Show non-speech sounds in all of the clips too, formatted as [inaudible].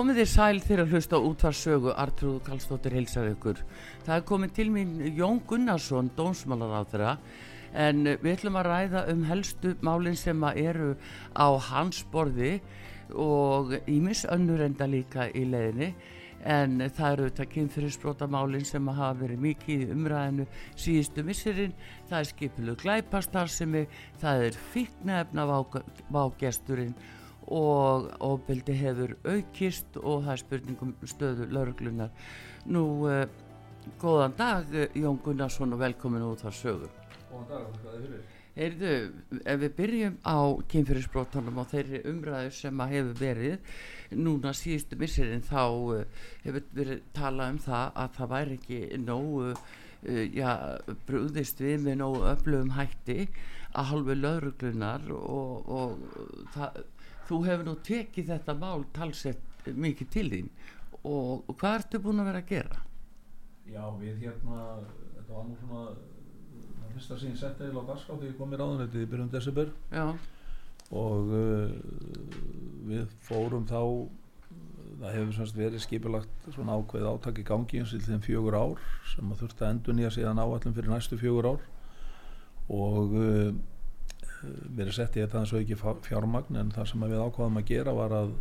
Komið þið sæl þegar að hlusta útvarsögu Artrúð Kallstóttir heilsar ykkur. Það er komið til mín Jón Gunnarsson, dónsmálar á þeirra en við ætlum að ræða um helstu málinn sem eru á hans borði og ímis önnur enda líka í leðinni en það eru þetta kynfyrirsbrótamálinn sem hafa verið mikið í umræðinu síðustu missurinn, það er skipilu glæpastar það er fyrknefna vágesturinn og ofbeldi hefur aukist og það er spurningum stöðu lauruglunar. Nú, uh, góðan dag Jón Gunnarsson og velkomin út á sögu. Góðan dag, hvað er fyrir? Heyrðu, ef við byrjum á kynfyrirsbrótanum og þeirri umræðu sem að hefur verið núna síðustu misserinn þá uh, hefur verið talað um það að það væri ekki nógu já, brúðist við með nógu öflugum hætti að halvu lauruglunar og, og það þú hefur nú tekið þetta mál talsett mikið til þín. Og, og hvað ertu búin að vera að gera? Já, við hérna þetta var nú svona það fyrsta síðan sett eða á dagskátt þegar ég kom í ráðunættið í byrjum desember. Og uh, við fórum þá það hefur semst verið skipilagt svona ákveð áttak í gangi eins og þeim fjögur ár sem að þurfti að endur nýja síðan áallum fyrir næstu fjögur ár. Og uh, verið sett í þetta eins og ekki fjármagn en það sem við ákvaðum að gera var að,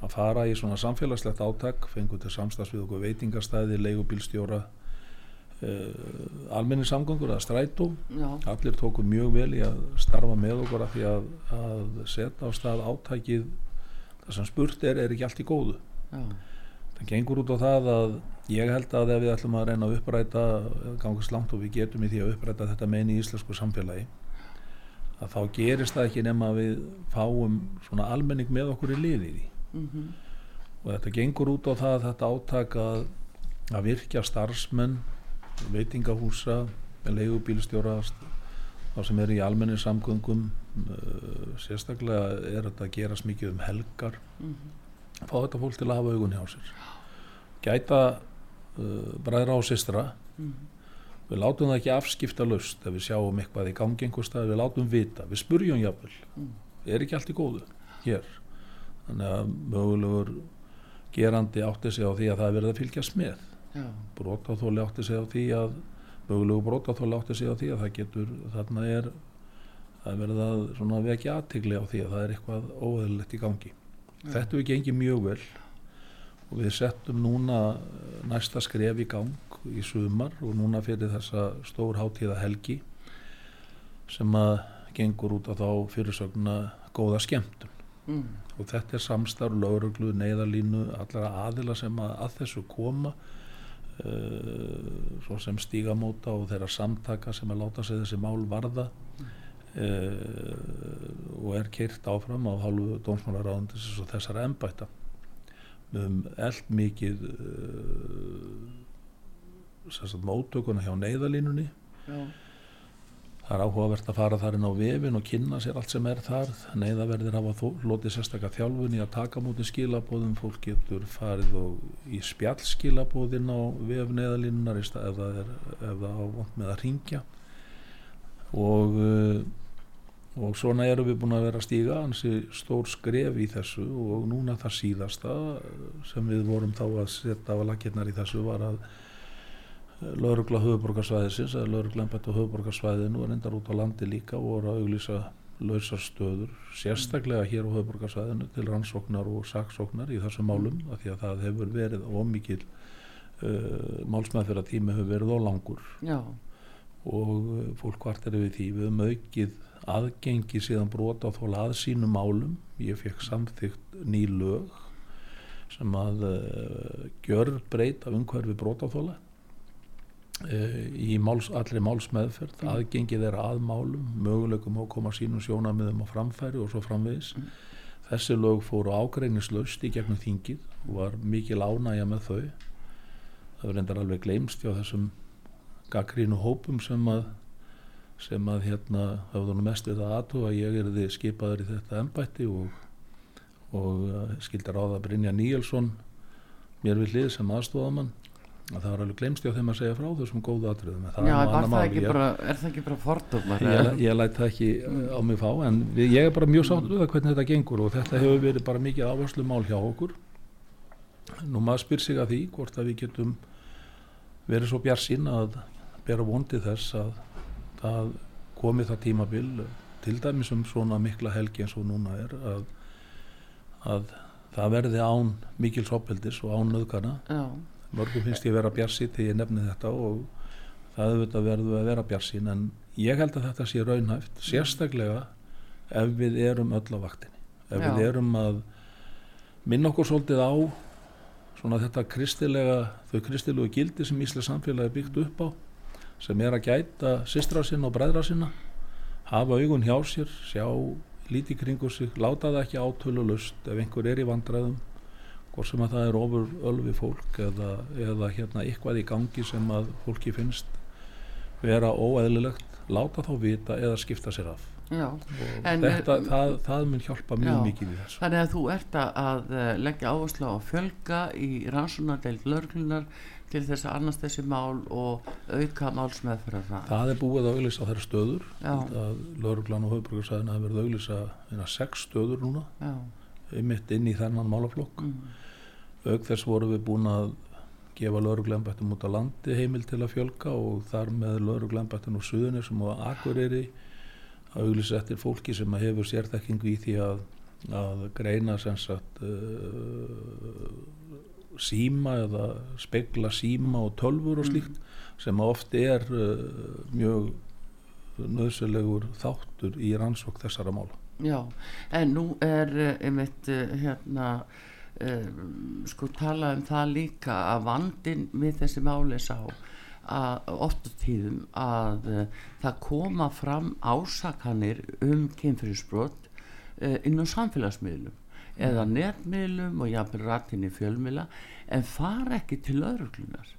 að fara í svona samfélagslegt áttak fengur til samstags við okkur veitingarstæði leigubílstjóra uh, almenningssamgöngur að strætu Já. allir tóku mjög vel í að starfa með okkur að því að, að setja á stað áttakið það sem spurt er, er ekki allt í góðu Já. það gengur út á það að ég held að ef við ætlum að reyna að uppræta gangast langt og við getum í því að uppræta þetta meini í íslensku samfélagi að þá gerist það ekki nema að við fáum svona almenning með okkur í liði því. Mm -hmm. og þetta gengur út á það þetta áttak að, að virkja starfsmenn veitingahúsa leigubílstjóra þá sem er í almennin samgöngum uh, sérstaklega er þetta að gerast mikið um helgar. Mm -hmm. fá þetta fólk til að hafa augun hjá sér. Gæta uh, bræðra á sistra mm -hmm við látum það ekki afskipta lust ef við sjáum eitthvað í gangi einhver stað við látum vita, við spurjum jáfnvel mm. er ekki allt í góðu hér? Þannig að mögulegur gerandi átti sig á því að það verði að fylgjast með. Brótáþóli átti sig á því að mögulegur brótáþóli átti sig á því að það getur þarna er að verða svona vekja aðtigli á því að það er eitthvað óðurlegt í gangi. Já. þetta við gengið mjög vel og við settum núna næsta skref í gang í sumar og núna fyrir þessa stór hátíða helgi sem að gengur út á þá fyrirsögna góða skemmtun mm. og þetta er samstarf, lauruglu, neyðalínu allara aðila sem að, að þessu koma uh, svo sem stígamóta og þeirra samtaka sem að láta sig þessi mál varða uh, og er kyrt áfram á hálfu dómsmálaráðundis og þessara ennbæta við höfum eld mikið uh, mótökuna hjá neyðalínunni Já. það er áhugavert að fara þar inn á vefin og kynna sér allt sem er þar. Neyðaverðir hafa lotið sérstaklega þjálfun í að taka mútið skilabóðum fólk getur farið og í spjall skilabóðin á vef neðalínunar ef það er ef það á vant með að ringja og uh, og svona erum við búin að vera að stíga hansi stór skref í þessu. Og núna það síðasta sem við vorum þá að setja á lakirnar í þessu var að laurugla höfuborgarsvæðisins eða laurugla ennbætt á höfuborgarsvæðinu og reyndar út á landi líka voru að auglýsa lausar stöður, sérstaklega hér á höfuborgarsvæðinu til rannsóknar og saksóknar í þessum málum af því að það hefur verið ómikið uh, málsmeðfyrra tími hefur verið ólangur Já. og uh, fólk hvart er við því við höfum aukið aðgengi síðan brota á þóla að sínum málum. Ég fekk samþygt ný lög sem að uh, gjör breyt af umhverfi brota á þóla í máls, allri málsmeðferð mm. aðgengið er aðmálum möguleikum á að koma sínum sjónamiðum á framfæri og svo framvegis mm. þessi lög fóru ágreinislaust í gegnum þingið og var mikil ánægja með þau það verður endar alveg gleimst hjá þessum gaggrínu hópum sem að sem að hérna hafðu nú mest við það aðtú að ég er þið skipaður í þetta ennbætti og, og eh, skildar á það Brynja Níelsson mér við hlið sem aðstofamann að það var alveg glemst á þeim að segja frá þessum góðu atriðum Já, er það, bara, er það ekki bara fordóma? Ég, ég læt það ekki á mig fá en við, ég er bara mjög sátt við hvernig þetta gengur og þetta hefur verið bara mikið áherslu mál hjá okkur. Nú maður spyr sig að því hvort að við getum verið svo bjart sín að bera vondi þess að það komi það tímabil til dæmis um svona mikla helgi eins og núna er að, að það verði án mikil soppeldis og án nöðkana Já mörgum finnst ég að vera bjarsi til ég nefni þetta og það auðvitað verður að vera bjarsin en ég held að þetta sé raunhæft sérstaklega ef við erum öll á vaktinni ef Já. við erum að minna okkur svolítið á svona þetta kristilega þau kristilegu gildi sem Íslands samfélagi byggt upp á sem er að gæta sistra sinna og bræðra sinna hafa augun hjá sér sjá lítið kringu sig láta það ekki átölu lust ef einhver er í vandræðum hvort sem að það er ofur ölfi fólk eða, eða hérna eitthvað í gangi sem að fólki finnst vera óeðlilegt láta þá vita eða skipta sér af. Já, þetta, það, það mun hjálpa mjög já, mikið í þessu. Þannig að þú ert að eh, leggja áherslu á að fjölga í rannsónadeild lörglunar til þess að annars þessi mál og auka málsmeðfyrir það Það er búið að auðvisa þær stöður. Lörglan og höfbrukarsæðina hefur verið að auðvisa sex stöður núna. Einmitt inn í þennan málaflokk. Mm auk þess voru við búin að gefa lauruglembættum út á landi heimil til að fjölka og þar með lauruglembættum úr suðunir sem á Akureyri að auglýsa eftir fólki sem hefur sérþekkingu í því að, að greina sagt, uh, síma eða spegla síma og tölfur og mm. slíkt mm. sem ofti er uh, mjög nöðsölegur þáttur í rannsók þessara mála. Já, en nú er uh, einmitt uh, hérna sko tala um það líka að vandin við þessi máli sá að ofta tíðum að uh, það koma fram ásakanir um kynfyrirsbrot uh, inn á samfélagsmiðlum mm. eða netmiðlum og jáfnveg ratin í fjölmiðla en fara ekki til öðruglunar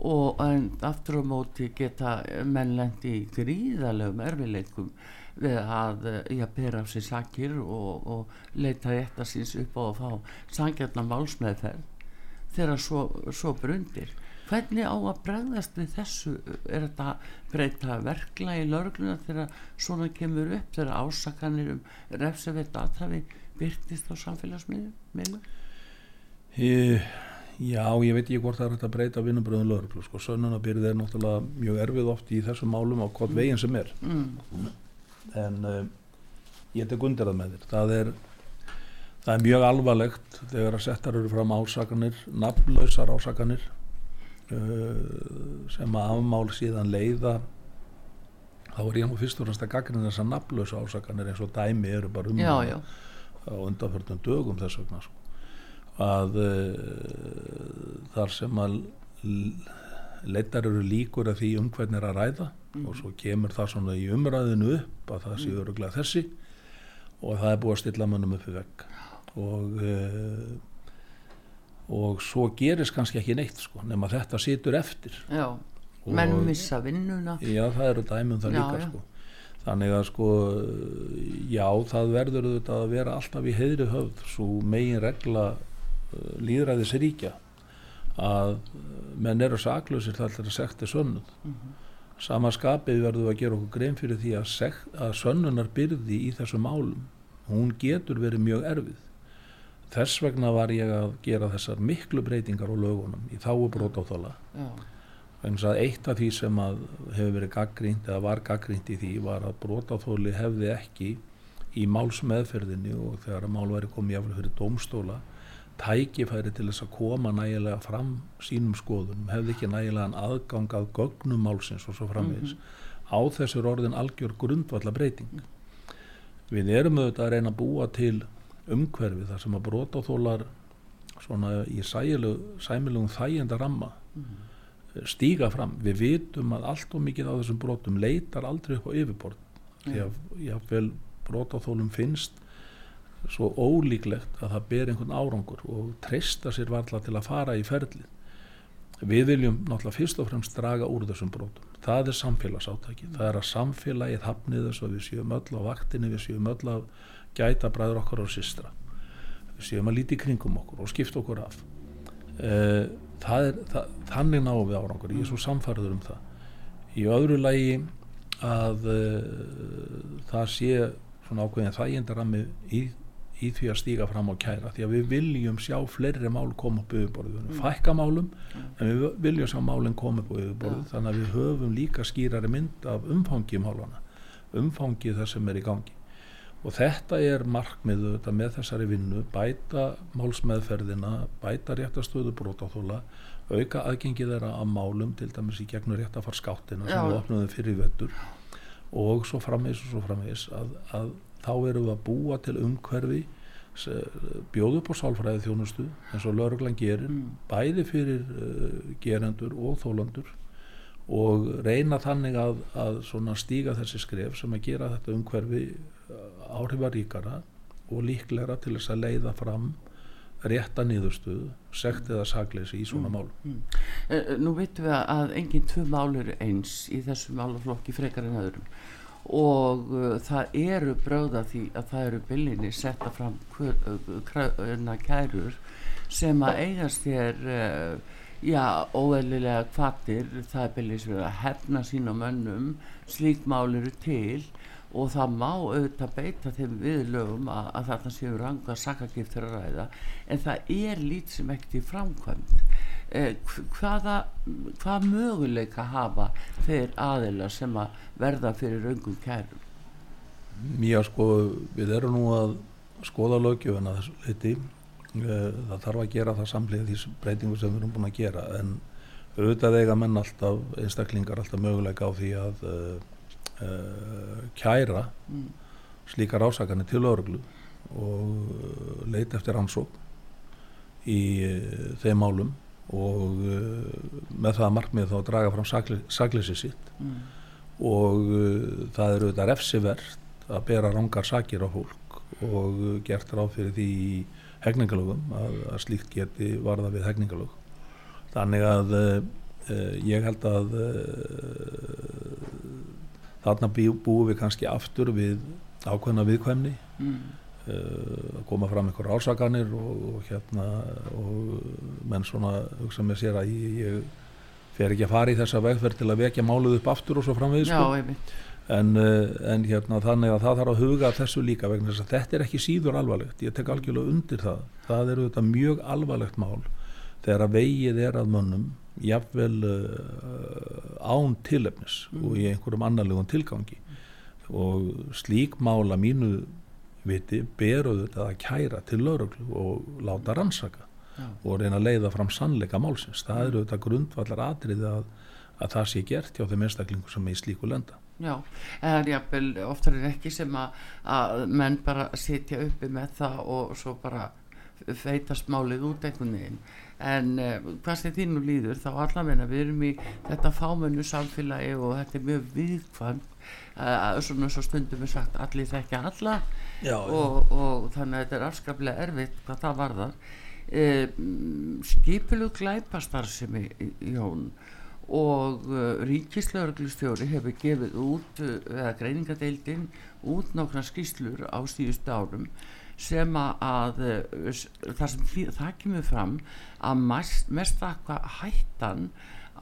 og aftur á móti geta mennlendi gríðalegum erfileikum við að í að bera af sér sakir og, og leita þetta síns upp á að fá sangjarnar málsmeðferð þegar svo, svo brundir hvernig á að bregðast við þessu? Er þetta breyta verkla í laurugluna þegar svona kemur upp þegar ásakanir um refseveit aðtafi byrtist á samfélagsmiðlu Já, ég veit ekki hvort það er að breyta vinnubröðum lauruglu, sko, sönnunabyrðið er náttúrulega mjög erfið oft í þessum málum á hvort veginn sem er. Mm en uh, ég tek undir það með þér það er, það er mjög alvarlegt þegar að settar eru fram ásakanir nafnlausar ásakanir uh, sem að afmál síðan leiða þá er ég nú fyrst og fremst að gagna þessar nafnlausa ásakanir eins og dæmi eru bara um já, já. á undanfjörðum dögum þess vegna sko. að uh, þar sem að leittar eru líkur að því um hvernig er að ræða mm. og svo kemur það svona í umræðinu upp að það sé mm. öruglega þessi og það er búið að stilla mannum uppi vekk og uh, og svo gerist kannski ekki neitt sko, nema þetta situr eftir Já, menn missa vinnuna Já, það eru dæmum það já, líka já. sko þannig að sko já það verður auðvitað að vera alltaf í heðri höfð svo megin regla uh, líðræðis ríkja að menn eru saklausir þar til að sekta sönnuð mm -hmm. sama skapið verður að gera okkur grein fyrir því að, sekt, að sönnunar byrði í þessu málum. Hún getur verið mjög erfið. Þess vegna var ég að gera þessar miklu breytingar á lögunum í þáu brót á þóla þannig að eitt af því sem hefur verið gaggrínt eða var gaggrínt í því var að brót á þóli hefði ekki í málsmeðferðinni og þegar að mál væri komið jáfnlega fyrir domstóla tækifæri til þess að koma nægilega fram sínum skoðunum, hefði ekki nægilegan aðgangað gögnum málsins og svo framvegis mm -hmm. á þessur orðin algjör grundvalla breyting við erum auðvitað að reyna að búa til umhverfi þar sem að brotáþólar svona í sæmilugum þægjenda ramma mm. stíga fram. Við vitum að allt og mikið á þessum brotum leitar aldrei upp á yfirbord mm. því að jáfnvel brotáþólum finnst svo ólíklegt að það ber einhvern árangur og treysta sér varla til að fara í ferlið. Við viljum náttúrulega fyrst og fremst draga úr þessum brotum. Það er samfélagsátæki. Mm. Það er að samfélagið hafnið þess að við séum öll á vaktinni, við séum öll að gæta bræður okkar og systra við séum að líti kringum okkur og skipta okkur af uh, það er, það, þannig náum við árangur ég er svo samfærður um það í öðru lægi að uh, það sé svona ákveðin þægindarami í, í því að stíga fram á kæra því að við viljum sjá fleiri mál koma upp yfirborðu, við viljum fækka málum en við viljum sjá málinn koma upp yfirborðu þannig að við höfum líka skýrari mynd af umfangi málana umfangi þar sem er í gangi. Og þetta er markmiðu þetta með þessari vinnu, bæta málsmeðferðina, bæta réttastöðu brótáþóla, auka aðgengið þeirra að málum, til dæmis í gegnur rétt að fara skáttina sem við opnum fyrir vettur og svo framvegs og svo framvegs að, að þá erum við að búa til umhverfi bjóðu upp á sálfræði þjónustu eins og lauruglan gerir mm. bæði fyrir uh, gerendur og þólandur og reyna þannig að, að stíga þessi skref sem að gera þetta umhverfi áhrifaríkara og líklegra til þess að leiða fram rétta niðurstuðu, sekt eða sagleysi í svona mm, mál. Mm. Mm. Nú veitum við að enginn tvö mál eru eins í þessu málaflokki frekar en öðrum og uh, það eru bröða því að það eru byllinni setta fram kærur sem að eigast þér uh, já, óeðlilega kvartir það er byllis við að hefna sín á mönnum. Slík mál eru til og það má auðvitað beita þeim viðlögum að, að þarna séu ranga sakagiftur að ræða. En það er lít sem ekkert í framkvæmt eh, hvaða hvað möguleika hafa þeir aðila sem að verða fyrir raungum kærum Já sko við erum nú að skoða lögjöfuna þessu liti eh, það þarf að gera það samlega því breytingu sem við erum búin að gera en auðvitað eiga menn alltaf einstaklingar alltaf möguleika á því að uh, uh, kæra mm. slíkar ásakanir til örglu og leita eftir ansók í uh, þeim málum og með það markmið þá að draga fram sakli, sakleysi sitt mm. Og það eru þetta refsivert að bera rangar sakir á fólk og gert ráð fyrir því í hegningalögum að, að slíkt geti varða við hegningalög þannig að uh, ég held að uh, þarna búum við kannski aftur við ákveðna viðkvæmni mm. uh, að koma fram einhver ásaganir og, og hérna og menn svona hugsa með sér að ég, ég fer ekki að fara í þessa vegferð til að vekja máluð upp aftur og svo framvegis sko. en, uh, en hérna þannig að það þarf að huga þessu líka vegna þess að þetta er ekki síður alvarlegt. Ég tek algjörlega undir það. Það eru þetta mjög alvarlegt mál þegar að vegið er að mönnum jafnvel uh, án tilefnis mm. og í einhverjum annarlegum tilgangi. Og slík mála mínu viti beruðu þetta að kæra til lauruglu og láta rannsaka ja. og reyna að leiða fram sannleika málsins. Það eru þetta grundvallar atrið að, að það sé gert hjá þeim einstaklingu sem er í slíku lenda. Já, en jáfnvel oftar er ekki sem að, að menn bara sitja uppi með það og svo bara feitast málið út einhvern veginn. En uh, hvað sem þínu líður þá allavegna við erum í þetta fámennu samfélagi og þetta er mjög viðkvæmt uh, svona svo stundum er sagt allir þekkja alla. Já, og, og þannig að þetta er afskaplega erfitt hvað það varðar uh, skipilu glæpastar sem er Jón og uh, ríkislauglustjóri hefur gefið út uh, eða greiningadeildin út nokkna skýslur á síðustu árum sem að það sem það kemur fram að mest, mest hættan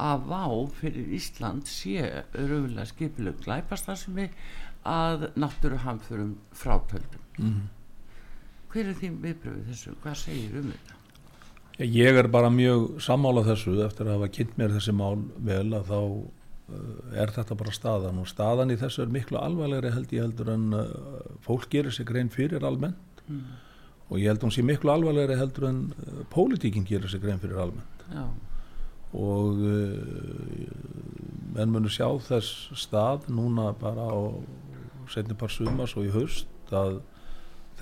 að vá fyrir Ísland sé raunverulega skipilug glæpastasmi að náttúru hamförum frátöldum mm. Hver er þín viðbröðu þessu, hvað segir um þetta? Ég er bara mjög sammála þessu eftir að hafa kynnt mér þessi mál vel að þá uh, er þetta bara staðan og staðan í þessu er miklu alvarlegri held ég heldur en uh, fólk gerir sig grein fyrir almennt mm. og ég held hún sé miklu alvarlegri heldur en uh, pólitíkinn gerir sig grein fyrir almennt Já. og menn munur sjá þess stað núna bara á setni par sumas og í haust að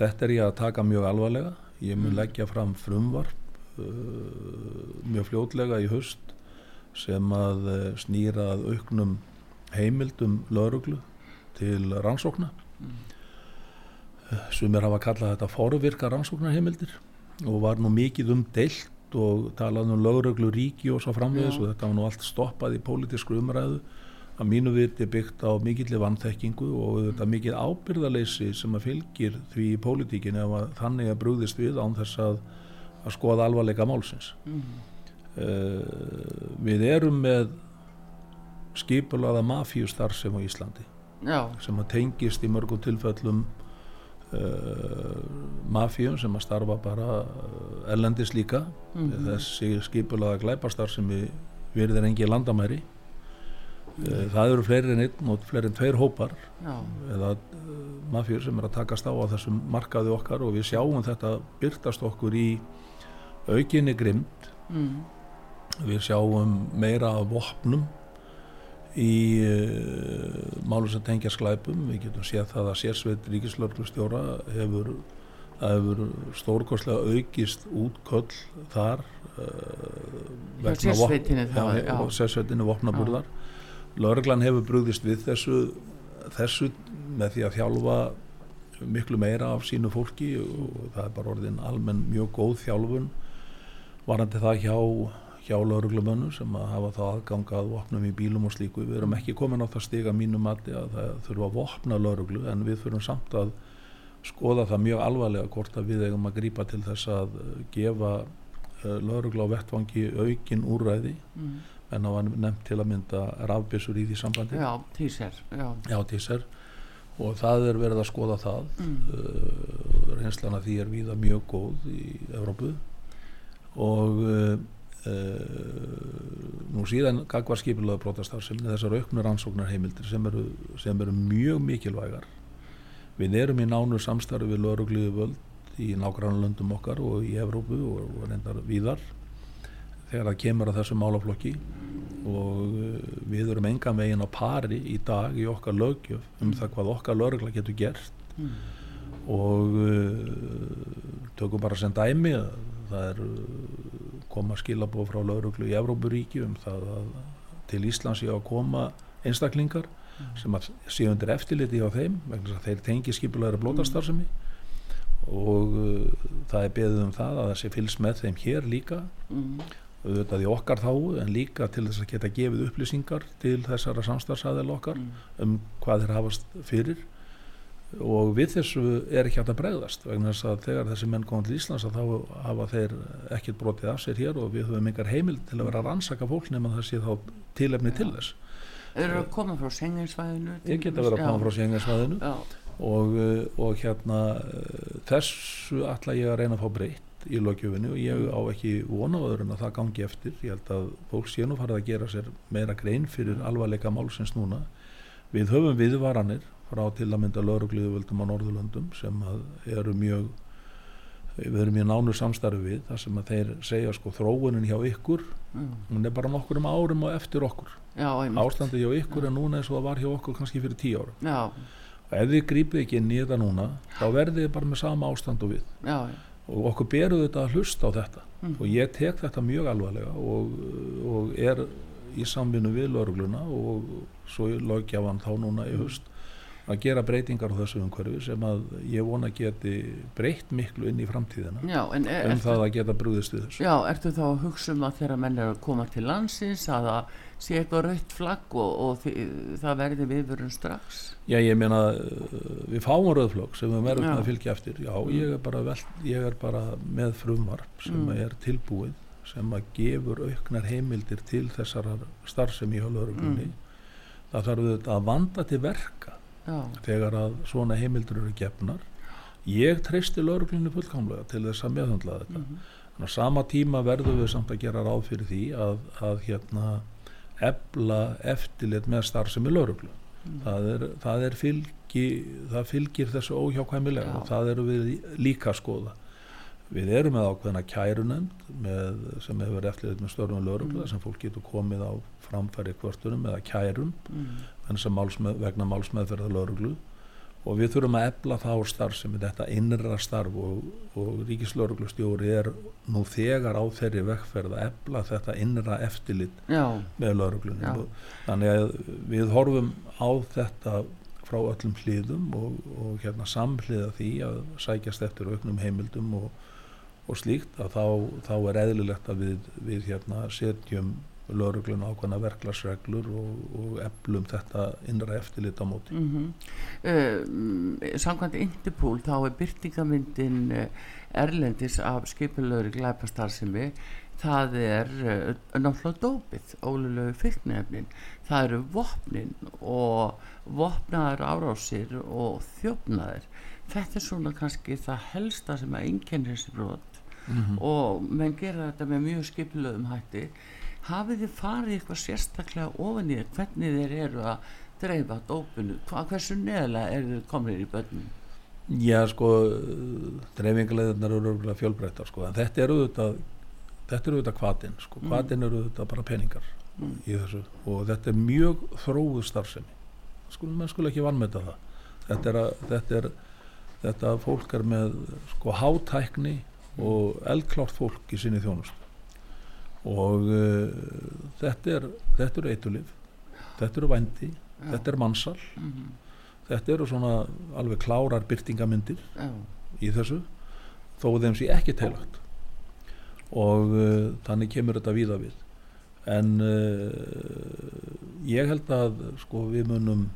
þetta er ég að taka mjög alvarlega ég mun mm. leggja fram frumvarp Uh, mjög fljótlega í höst sem að uh, snýra að auknum heimildum lauruglu til rannsókna mm. sem er hafa kallað þetta forvirka rannsóknarheimildir og var nú mikið um deilt og talað um lauruglu ríki og svo framvegis Já. og þetta var nú allt stoppað í pólitísku umræðu að mínu viti byggt á mikillir vannþekkingu og þetta mikið ábyrðaleysi sem að fylgir því í pólitíkin ef að þannig að brúðist við án þess að að skoða alvarleika málsins mm -hmm. uh, við erum með skipulaða mafíustar sem á Íslandi Já. sem að tengist í mörgum tilfellum uh, mafíum sem að starfa bara ellendis líka mm -hmm. þessi skipulaða glæpastar sem við verðum engi landamæri það eru fleiri en einn og fleiri en tveir hópar Já. eða mafíur sem er að takast á á þessum markaði okkar og við sjáum þetta byrtast okkur í aukinni grimd mm. við sjáum meira af vopnum í uh, málum sem tengja sklæpum. Við getum séð það að sérsveit ríkislörglustjóra hefur, hefur stórkostlega aukist útköll þar uh, sérsveitinu vopnaburðar Lörglan hefur brúðist við þessu, þessu með því að þjálfa miklu meira af sínu fólki og það er bara orðin almenn mjög góð þjálfun varandi það hjá, hjá lauruglumönnum sem að hafa þá aðgangað vopnum í bílum og slíku. Við erum ekki komin á það stiga mínum að það þurfa að vopna lauruglu en við þurfum samt að skoða það mjög alvarlega hvort að við eigum að grýpa til þess að gefa uh, lauruglu á vettvangi aukin úrræði mm. En það var nefnt til að mynda rafbissur í því sambandi. Já, tíser. Já, Já tíser og það er verið að skoða það mm. uh, reynslana því er viða mjög góð í Evrópu og uh, uh, nú síðan gagvar skipilaða brotastarfsefni þessar auknur ansóknar heimildir sem eru, sem eru mjög mikilvægar við erum í nánu samstarfi við laurugliðu völd í nágrannlöndum okkar og í Evrópu og, og reyndar víðar þegar það kemur að þessu málaflokki og uh, við erum enga veginn á pari í dag í okkar lögjöf um það hvað okkar laurugla getur gert mm. og uh, tökum bara sem dæmi að það er uh, koma skilabóð frá lauruglu í Evrópuríki um það að til Íslands ég á að koma einstaklingar mm. sem að séu undir eftirliti á þeim vegna að þeir tengi blótastarfsemi mm. og uh, það er beðið um það að það sé fylgst með þeim hér líka mm. Auðvitað í okkar þá en líka til þess að geta gefið upplýsingar til þessara samstarfsæðil okkar mm. um hvað þeir hafast fyrir. Og við þessu er ekki hægt að bregðast vegna þess að þegar þessi menn koma til Íslands þá hafa þeir ekkert brotið af sér hér og við höfum yngar heimil til að vera að rannsaka fólk nema sé þá tilefni ja. til þess. Þeir eru að koma frá senginsvæðinu Þeir geta verið að koma frá senginsvæðinu og, eh, og hérna eh, þessu ætla ég að reyna að fá breytt í lögjöfinu og ég á ekki vonaður en að það gangi eftir ég held að fólk sé nú farið að gera sér meira grein fyrir alvarleika málsins núna við höfum viðvaranir frá til að mynda laurugliðuvöldum á Norðurlöndum sem eru mjög við erum mjög nánu samstarfi við þar sem að þeir segja sko þróunin hjá ykkur mm. hún er bara nokkur um árum og eftir okkur ástandi hjá ykkur ja. en núna eins og það var hjá okkur kannski fyrir tíu árum Já. ef þið grípið ekki inn í þetta núna þá verðið þið bara með sama ástand og við Já. Og okkur beruð þetta að hlusta á þetta mm. og ég tek þetta mjög alvarlega og, og er í samvinnu við laurugluna og svo lögjafan þá núna í höst að gera breytingar á þessu umhverfi sem að ég vona geti breytt miklu inn í framtíðina. Já, um ertu, það að geta brúðist við þessu. Já, ertu þá að hugsa um að þegar menn er að koma til landsins að það sé eitthvað rautt flagg og, og þi, það verði viðvörun strax? Já, ég meina við fáum rauðflagg sem við verðum að fylgja eftir. Já, mm. ég er bara, vel, ég er bara með frumvarp sem mm. er tilbúið sem að gefur auknar heimildir til þessar starfsemi í hálfuröflunni mm. það þarf að vanda til verka Já. þegar að svona heimildur eru gefnar ég treysti lauruglunni fullkomlega til þess að meðhandla þetta mm -hmm. þannig að sama tíma verðum við samt að gera ráð fyrir því að, að hérna ebla eftirlit með starfsemi lauruglu mm. það er, það er fylgi það fylgir þessu óhjákvæmilega það eru við líka að skoða Við erum með ákveðina kærunend með, sem hefur eftirleitt með störnum laurugla mm. sem fólk getur komið á framfæri kvörtunum eða kærum mm. málsmeð, vegna málsmeðferða lauruglu og við þurfum að ebla þá starf sem er þetta innra starf og, og ríkislauruglustjóri er nú þegar á þeirri vekkferð að ebla þetta innra eftirlit Já. með lauruglunum. Þannig að við horfum á þetta frá öllum hlýðum og, og hérna samhliða því að sækjast eftir auknum heimildum og og slíkt að þá, þá er eðlilegt að við, við hérna setjum lauruglun ákvæmna verklagsreglur og, og eflum þetta innra eftirlit á móti. Mm -hmm. uh, Samkvæmt Interpol þá er byrtingamyndin eh, Erlendis af skipilöru glæpastarðsimi það er uh, náttúrulega dópið ólulegu fylgnefnin það eru vopnin og vopnaðar árásir og þjófnaðir. Þetta er svona kannski það helsta sem að einkennir þessi brot mm -hmm. og menn gera þetta með mjög skipilöðum hætti hafið þið farið eitthvað sérstaklega ofan í hvernig þeir eru að dreifa dópinu, Hva, hversu neðlega eru þið komin í börnum? Já sko dreifingarleðunar eru örgulega fjölbreyttar sko en þetta eru auðvitað þetta eru auðvitað kvatin sko, kvatin mm. eru auðvitað bara peningar mm. í þessu og þetta er mjög þróðu starfsemi sko, mann skulle ekki vannmeta það þetta er að þetta er þetta fólk er með sko hátækni og eldklárt fólk í sinni þjónust og uh, þetta er þetta eru eitulif þetta eru vændi, Já. þetta er mannsal mm -hmm. þetta eru svona alveg klárar byrtingamindir í þessu þó þeim sé ekki teilagt og uh, þannig kemur þetta víða við. En uh, ég held að sko við munum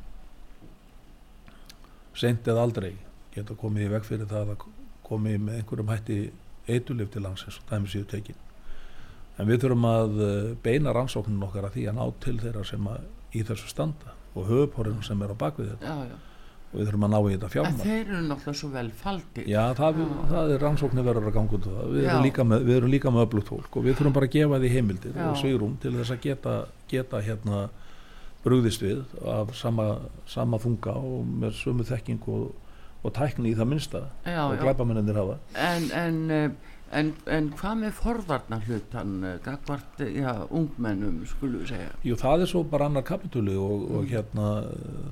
seint eða aldrei geta komið í veg fyrir það að komið með einhverjum hætti eitulif til landsins og dæmi síðu tekin. En við þurfum að eh, beina rannsóknun okkar að því að ná til þeirra sem í þessu standa og höfuporinn sem er á bakvið þetta. Já, já. og við þurfum að ná í þetta fjármar Þeir eru náttúrulega svo vel faldi Já, það, já. það er rannsóknir verður að ganga út við, við erum líka með, með öflugt fólk og við þurfum bara að gefa því heimildir og svýrum til þess að geta, geta hérna brúðist við af sama, sama þunga og með sömu þekking og og tækni í það minsta já, og glæbamennir hafa en, en, eh, en, en hvað með forvarnar hlutan eh, gagvart, já, ungmennum skulum við segja Jú, það er svo bara annar kapitúli og, og mm. hérna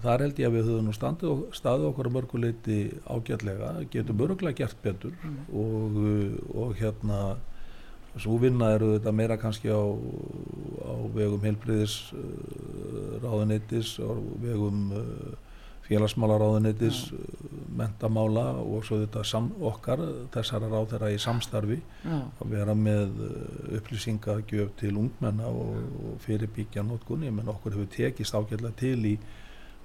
þar held ég að við höfum nú standið, staðið okkar mörguleiti ágætlega getum öruglega gert betur mm. og, og hérna svo vinna eru þetta meira kannski á, á vegum heilbriðis ráðuneytis á vegum félagsmálaráðunitis mentamála og svo þetta sam, okkar þessara ráð þeirra í samstarfi Já. að vera með uh, upplýsingagjöf til ungmenna og, og fyrirbyggja notkunni, menn okkur hefur tekist ágætlega til í,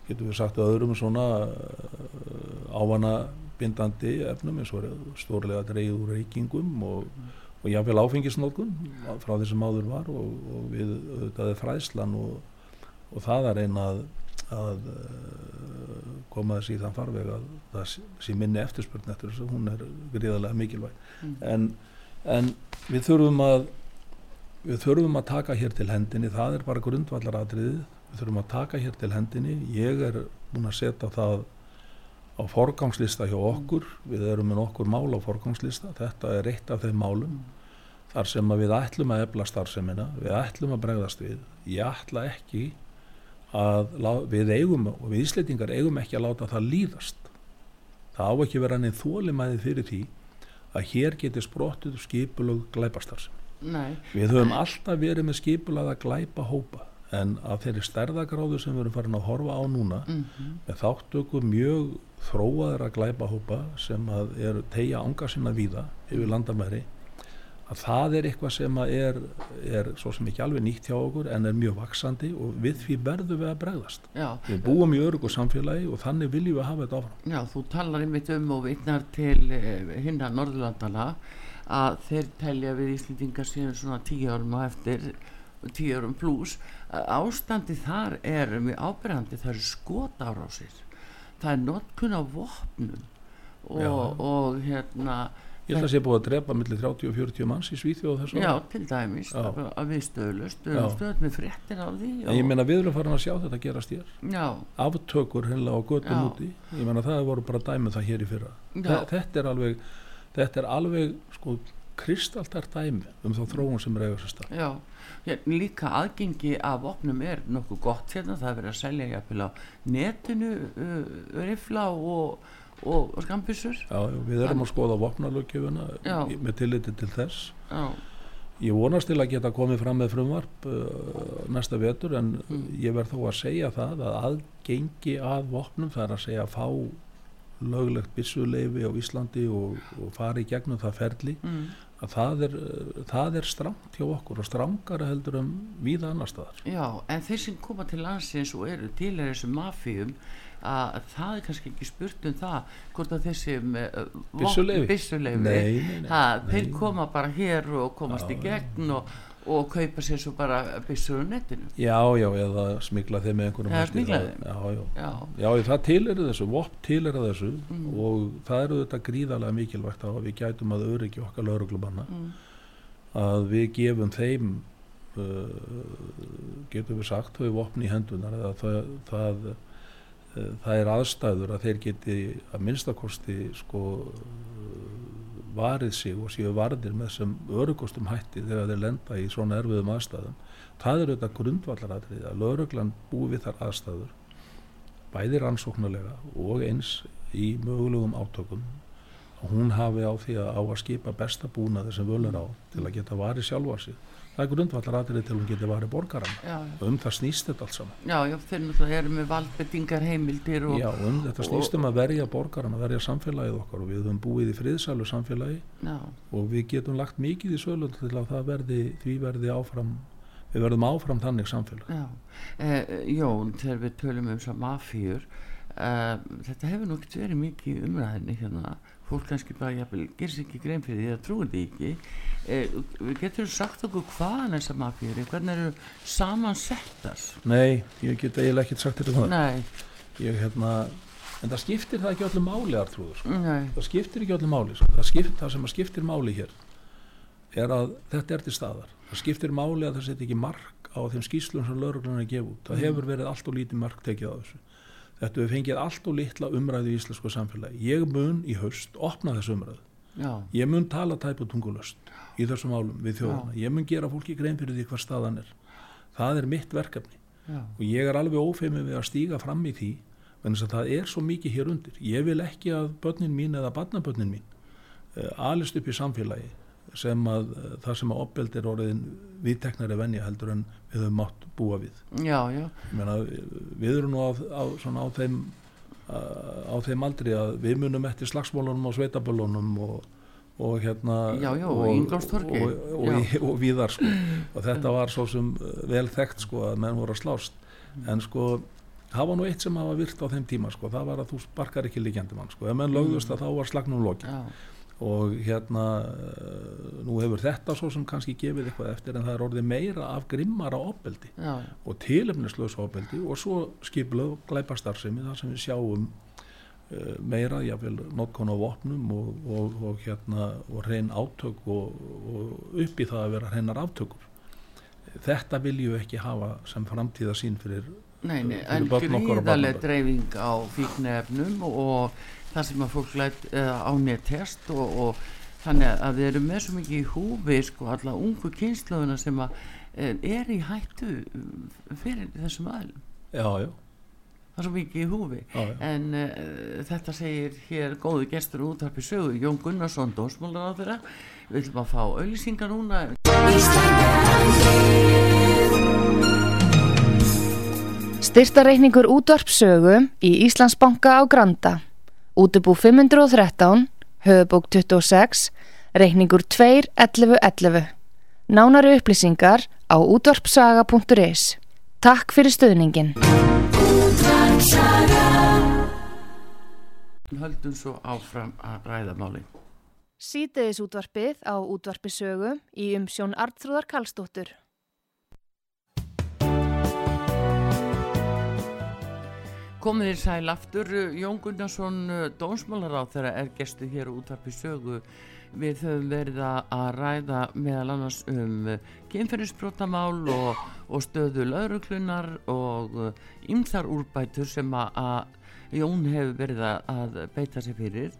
getur við sagt öðrum svona uh, ávana bindandi efnum eins og stórlega dreyður reykingum og, og jáfnveil áfengisnótkun frá því sem áður var og, og við auðvitaði fræðslan og það er einað að uh, koma þessi í þann farveg að það sé minni eftirspurn eftir þessu, hún er gríðarlega mikilvæg. Mm. en, en við þurfum að við þurfum að taka hér til hendinni. Það er bara grundvallar aðriðið við þurfum að taka hér til hendinni. Ég er búin að setja það á forgangslista hjá okkur. Við erum með okkur mál á forgangslista. Þetta er eitt af þeim málum mm. þar sem við ætlum að ebla starfseminna við ætlum að bregðast við. Ég ætla ekki að við eigum og við ísleitingar eigum ekki að láta það líðast. Það á ekki vera neinn þólimæði fyrir því að hér geti sprottuð skipulög glæpastars við höfum alltaf verið með skipulög að glæpa hópa en af þeirri stærðagráðu sem við erum farin að horfa á núna mm -hmm. með þáttöku mjög þróaður að glæpa hópa sem að er tegja ánga sinna víða yfir landamæri að það er eitthvað sem er, er svo sem ekki alveg nýtt hjá okkur en er mjög vaksandi og við því verðum við að bregðast. Já. við búum í örugu samfélagi og þannig viljum við hafa þetta áfram. Já, þú talar einmitt um og vitnar til eh, hinna Norðurlandana að þeir telja við Íslendingar síðan svona tíu árum og eftir tíu árum pluss ástandi þar er mjög ábyrgandi það eru skotárásir það er notkun á vopnum og, og hérna Ég held að það sé búið að drepa millir 30 og 40 manns í Svíþjóð þessu Já, til dæmis, Já. að við stöðlust við stöðt með fréttir á því En ég meina við erum farin að sjá þetta gerast hér. Já, aftökur hennilega á göttum úti. Ég meina það voru bara dæmið það hér í fyrra. Þe- þetta er alveg þetta er alveg sko kristaltar dæmi um þá þróun sem er eiga sér stað. Já. Já, líka aðgengi af vopnum er nokkuð gott hérna, það er verið að selja jafnvel á netinu uh, rifla og, og, og skambissur við erum að skoða í- með tilliti til þess. Já, ég vonast til að geta komið fram með frumvarp uh, næsta vetur en Mm. ég verð þó að segja það að aðgengi að vopnum það er að segja að fá löglegt byssuleifi á Íslandi og, og fara í gegnum það ferli mm, að það er, uh, það er strangt hjá okkur og strangara heldur um víða annar staðar. Já, en þeir sem koma til landsins og eru til þessu mafíum að það er kannski ekki spurt um það hvort að þessi ha, nei. þeir koma bara hér og komast Já, í gegn og, og kaupa sér svo bara byssur á netinu. Já, já, eða smigla þeim með einhverjum. Já, já, já, já, það tileru þessu, vopn tileru þessu Mm. og það eru þetta gríðarlega mikilvægt að við gætum að öryggi okkar lauruglumanna mm, að við gefum þeim uh, getum við sagt þau vopn í hendunar eða það, það, það er aðstæður að þeir geti að minnstakosti sko varið sig og séu varðir með sem örugostum hætti þegar þeir lenda í svona erfiðum aðstæðum. Það er auðvitað grundvallaratrið að lauruglan búi við þar aðstæður bæði rannsóknarlega og eins í mögulegum átökum hún hafi á því að á að skipa besta búnaði sem völ er á til að geta varið sjálfa sig það er grundvallaratrið til hún geti varið borgaran já, og um það snýst þetta allt saman. Já, já, þeir náttúrulega eru með valdbendingar heimildir og, Já, um þetta snýst um að verja borgaran að verja samfélagið okkar. Og við höfum búið í friðsælu samfélagi. Já, og við getum lagt mikið í sölu til að það verði, því verði áfram við verðum áfram þannig samfélag. Já. Eh, Jón, þegar við tölum um mafíur eh, þetta hefur nú ekkert verið mikið umræðinni hérna fólk kannski bara jafnvel gerir sér ekki grein fyrir því að trúir því ekki. Eh, við getur sagt okkur hvaðan þessar mafíur eru, hvernig eru samansettar? Nei, ég get eiginlega ekkert sagt þetta það. Nei, ég, hérna, en það skiptir það ekki öllu máli Artrúður, sko. það skiptir ekki öllu máli sko. það, skipt, það sem að skiptir máli hér er að þetta er til staðar. Það skiptir máli að það setja ekki mark á þeim skýslum sem lauruglunar er gefið út. Það Mm. hefur verið allt og lítið mark tekið á þessu þetta hefur fengið allt og litla umræðu í íslensku samfélagi. Ég mun í haust opna þessu umræðu. Já, ég mun tala tæpu tungulöst í þessum álum við þjóðana ég mun gera fólki grein fyrir því hvað staðan er. Það er mitt verkefni. Já, og ég er alveg ófeimið við að stíga fram í því en þess að það er svo mikið hér undir. Ég vil ekki að börnin mín eða barnabörnin mín uh, alist upp í samfélagi sem að uh, það sem að opbeld er orðin viðteknari venja heldur en við höfum mátt búa við. Já, já, meina, við erum nú á, á, svona á þeim á þeim aldri að við munum eftir slagsmólunum og sveitaböllunum og, og hérna Já, og, og [laughs] og, víðar sko. [laughs] og þetta var svo sem vel þekkt sko, að menn voru að slást. En sko það var nú eitt sem hafa virt á þeim tíma sko, það var að þú sparkar ekki líkjandi mann sko. ef menn lögðust að þá var slagnum loki og hérna uh, nú hefur þetta svo sem kannski gefið eitthvað eftir en það er orðið meira af grimmara opbeldi og tilefnislösa opbeldi og svo skipluð glæpastarsemi þar sem við sjáum uh, meira, jáfnvel notkon á vopnum og, og, og hérna og hrein átök og, og upp í það að vera hreinar aftökur. Þetta viljum við ekki hafa sem framtíða sín fyrir nei, nei, Fyrir en og gríðarlega dreifing á fíknefnum og það sem að fólk læt uh, á nettest og, og þannig að við erum með svo mikið í húfi sko, alla ungu kynsluðuna sem að uh, er í hættu uh, fyrir þessum aðlum já, já, það er svo mikið í húfi. Já, já. en uh, þetta segir hér góðu gestur útarpi sögu Jón Gunnarsson, dósmálar á þeirra við ætlum að fá auðlýsingar núna. Styrstareikningur útvarpsögu í Íslandsbanka á Granda. Útubú 513, höfubók 26, reikningur 2.11.11. Nánari upplýsingar á útvarpsaga.is. Takk fyrir stöðningin. Höldum svo áfram að ræða máli. Sýteðis útvarpið á útvarpisögu í umsjón Artrúðar Kallstóttur. Komið þér sæl aftur, Jón Gunnarsson, dónsmálar á þeirra er gestu hér útvarpi sögu. Við höfum verið að ræða meðal annars um kynferðisbrótamál og, og stöðu lauruklunar og ymþar úrbætur sem að Jón hefur verið að beita sér fyrir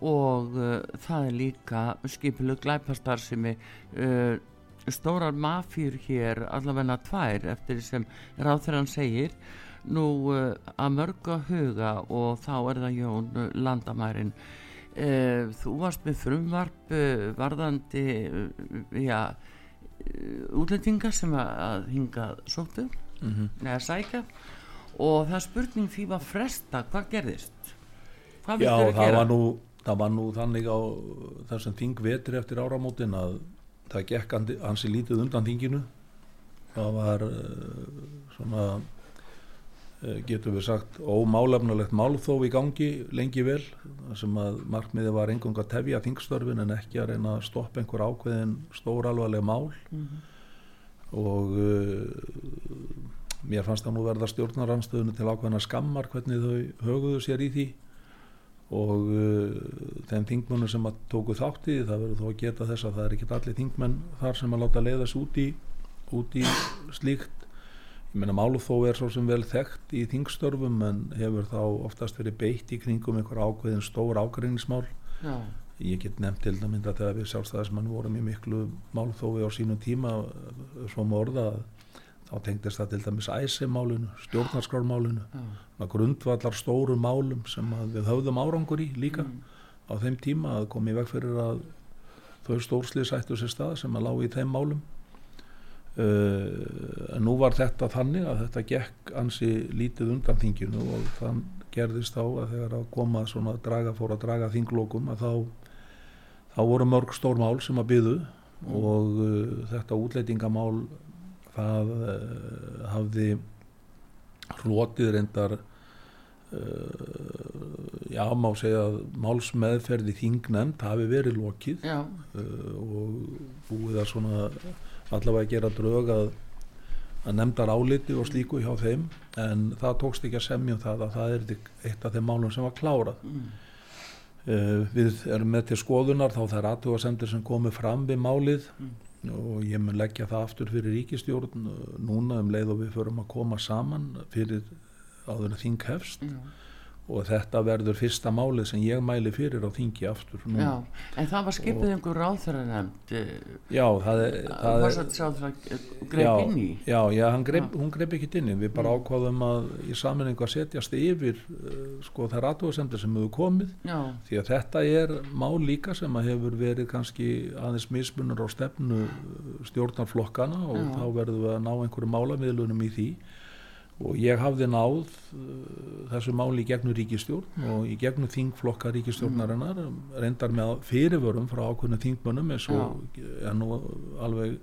og uh, það er líka skipilu glæpastar sem er uh, stórar mafjur hér allavegna tvær eftir sem ráþurann segir nú uh, að mörga huga og þá er það Jón uh, landamærin. Uh, þú varst með frumvarp varðandi já útlendingar sem að, hinga sóttu. Mm -hmm. eða sækja. Og það spurning því var fresta hvað gerðist? Hvað já það var, nú, það var nú þannig á þessum þing vetri eftir áramótin að það gekk hansi lítið undan þinginu. Það var svona Eh, getur við sagt ómálefnulegt málþóf í gangi lengi vel sem að markmiði var engung að tefja þingstörfin en ekki að reyna að stoppa einhver ákveðin stóralvarleg mál. Mm -hmm. og uh, mér fannst það nú verða stjórnaranstöðinu til ákveðina skammar hvernig þau höguðu sér í því. Og uh, þeim þingmennu sem að tóku þátti það verður þó að geta þess að það er ekki allir þingmenn þar sem að láta leiðast út í, út í slíkt Ég meina Málúþó er svo sem vel þekkt í þingstörfum en hefur þá oftast verið beitt í kringum einhver ákveðin stór ágreiningsmál. Já. Ég get nefnt til dæmis að þegar við sjálfstæðismann vorum í miklu Málúþói á sínum tíma svo með orða þá tengdist það til dæmis æsimálinu, stjórnarskrármálinu, grundvallar stóru málum sem við höfðum árangur í líka mm. á þeim tíma að komi veg fyrir að þau stórslið sættu sér stað sem að lági í þeim málum Uh, nú var þetta þannig að þetta gekk ansi lítið undan þinginu og þann gerðist þá að þegar að koma svona draga fór að draga þinglókum að þá, þá voru mörg stór mál sem að byðu mm. og uh, þetta útleitingamál það uh, hafði hlotið reyndar já má segja að málsmeðferði þingnemt hafi verið lokið og búið að svona allavega gera drög að, að nefndar áliti og slíku hjá þeim en það tókst ekki að semja um það að það er eitt af þeim málum sem var klárað mm. uh, við erum með til skoðunar þá það er aðtúasendir sem komið fram við málið mm. og ég mun leggja það aftur fyrir ríkistjórn eh, núna um leið og við förum að koma saman fyrir áður þing hefst mm og þetta verður fyrsta málið sem ég mæli fyrir á þingi aftur nú. Já, en það var skipið og, einhver ráðþara nefnd eh, Já, það er það var svo að greip inn í Já, já greip, hún greip ekki inn í við bara mm. ákvaðum að í saminningu að setjast yfir uh, sko þær aðtóðsendur sem hefur komið já. því að þetta er mál líka sem að hefur verið kannski aðeins mismunur á stefnu stjórnarflokkana og já. þá verðum við að ná einhverju málamiðlunum í því og ég hafði náð uh, þessu máli í gegnum ríkistjórn og í gegnum þingflokka ríkistjórnarinnar mm. reyndar með fyrirvörum frá ákveðinu þingmönnum eins og er nú alveg